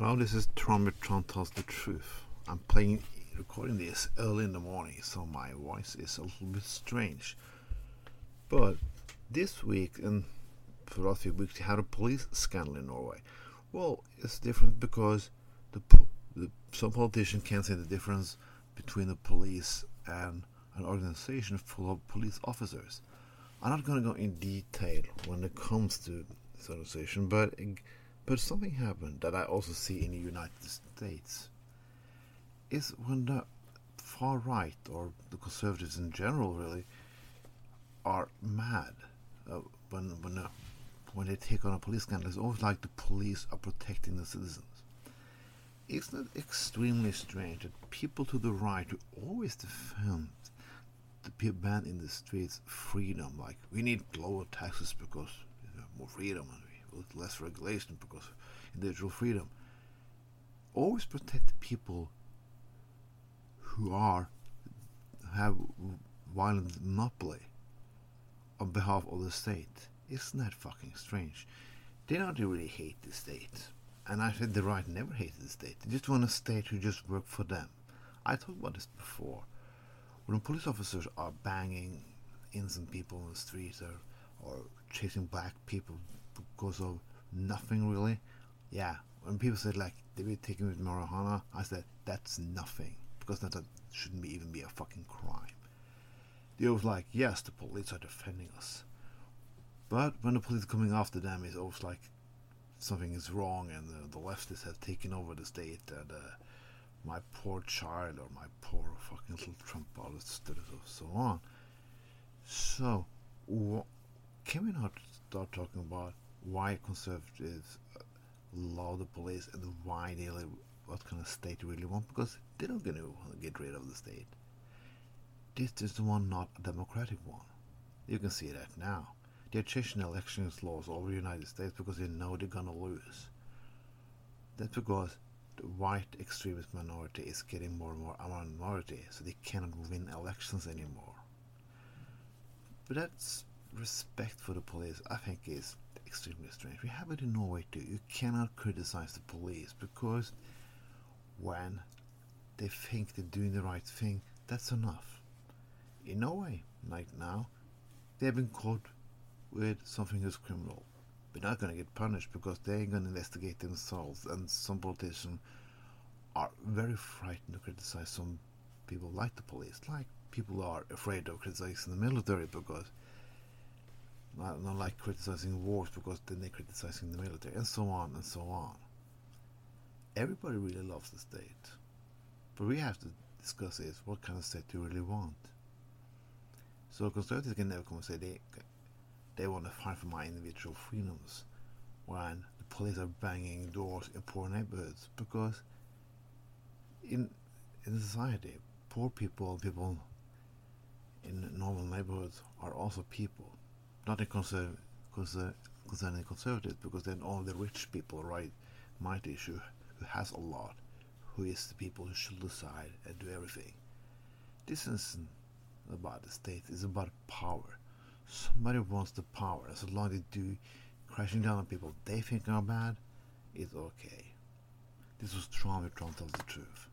Hello, this is Trumpet Trump tells the truth. I'm playing, recording this early in the morning, so my voice is a little bit strange. But this week and for the last few weeks, we had a police scandal in Norway. Well, it's different because the, the some politicians can't see the difference between the police and an organization full of police officers. I'm not going to go in detail when it comes to this organization, but but something happened that I also see in the United States. Is when the far right or the conservatives in general really are mad uh, when when uh, when they take on a police scandal. It's always like the police are protecting the citizens. Isn't it extremely strange that people to the right who always defend the people man in the streets freedom, like we need lower taxes because you know, more freedom and with less regulation because of individual freedom. Always protect people who are have violent monopoly on behalf of the state. Isn't that fucking strange? They don't really hate the state. And I said the right never hated the state. They just want a state who just work for them. I talked about this before. When police officers are banging innocent people on the street or, or chasing black people because of nothing really. Yeah, when people said like they were taking with marijuana, I said that's nothing because that, that shouldn't be, even be a fucking crime. They was like, yes, the police are defending us, but when the police are coming after them, it's always like something is wrong and the, the leftists have taken over the state and uh, my poor child or my poor fucking little Trump artist and so on. So, wh- can we not start talking about why conservatives love the police and why they what kind of state they really want because they're not going to get rid of the state. This is the one not a democratic one. You can see that now. They're changing elections laws all over the United States because they know they're gonna lose. That's because the white extremist minority is getting more and more a minority, so they cannot win elections anymore. But that's respect for the police, I think, is extremely strange. We have it in Norway too. You cannot criticize the police because when they think they're doing the right thing, that's enough. In Norway, right now, they've been caught with something that's criminal. They're not going to get punished because they ain't going to investigate themselves. And some politicians are very frightened to criticize some people like the police, like people are afraid of criticizing the military because not, not like criticizing wars because then they're criticizing the military, and so on and so on. Everybody really loves the state, but we have to discuss is what kind of state do you really want. So conservatives can never come and say they they want to fight for my individual freedoms when the police are banging doors in poor neighborhoods because in in society poor people people in normal neighborhoods are also people not a conserv- conser- concerning conservatives because then all the rich people right might issue who has a lot who is the people who should decide and do everything. This isn't about the state it's about power. Somebody wants the power. As long as they do crashing down on people they think are bad it's okay. This was Trump Trump tells the truth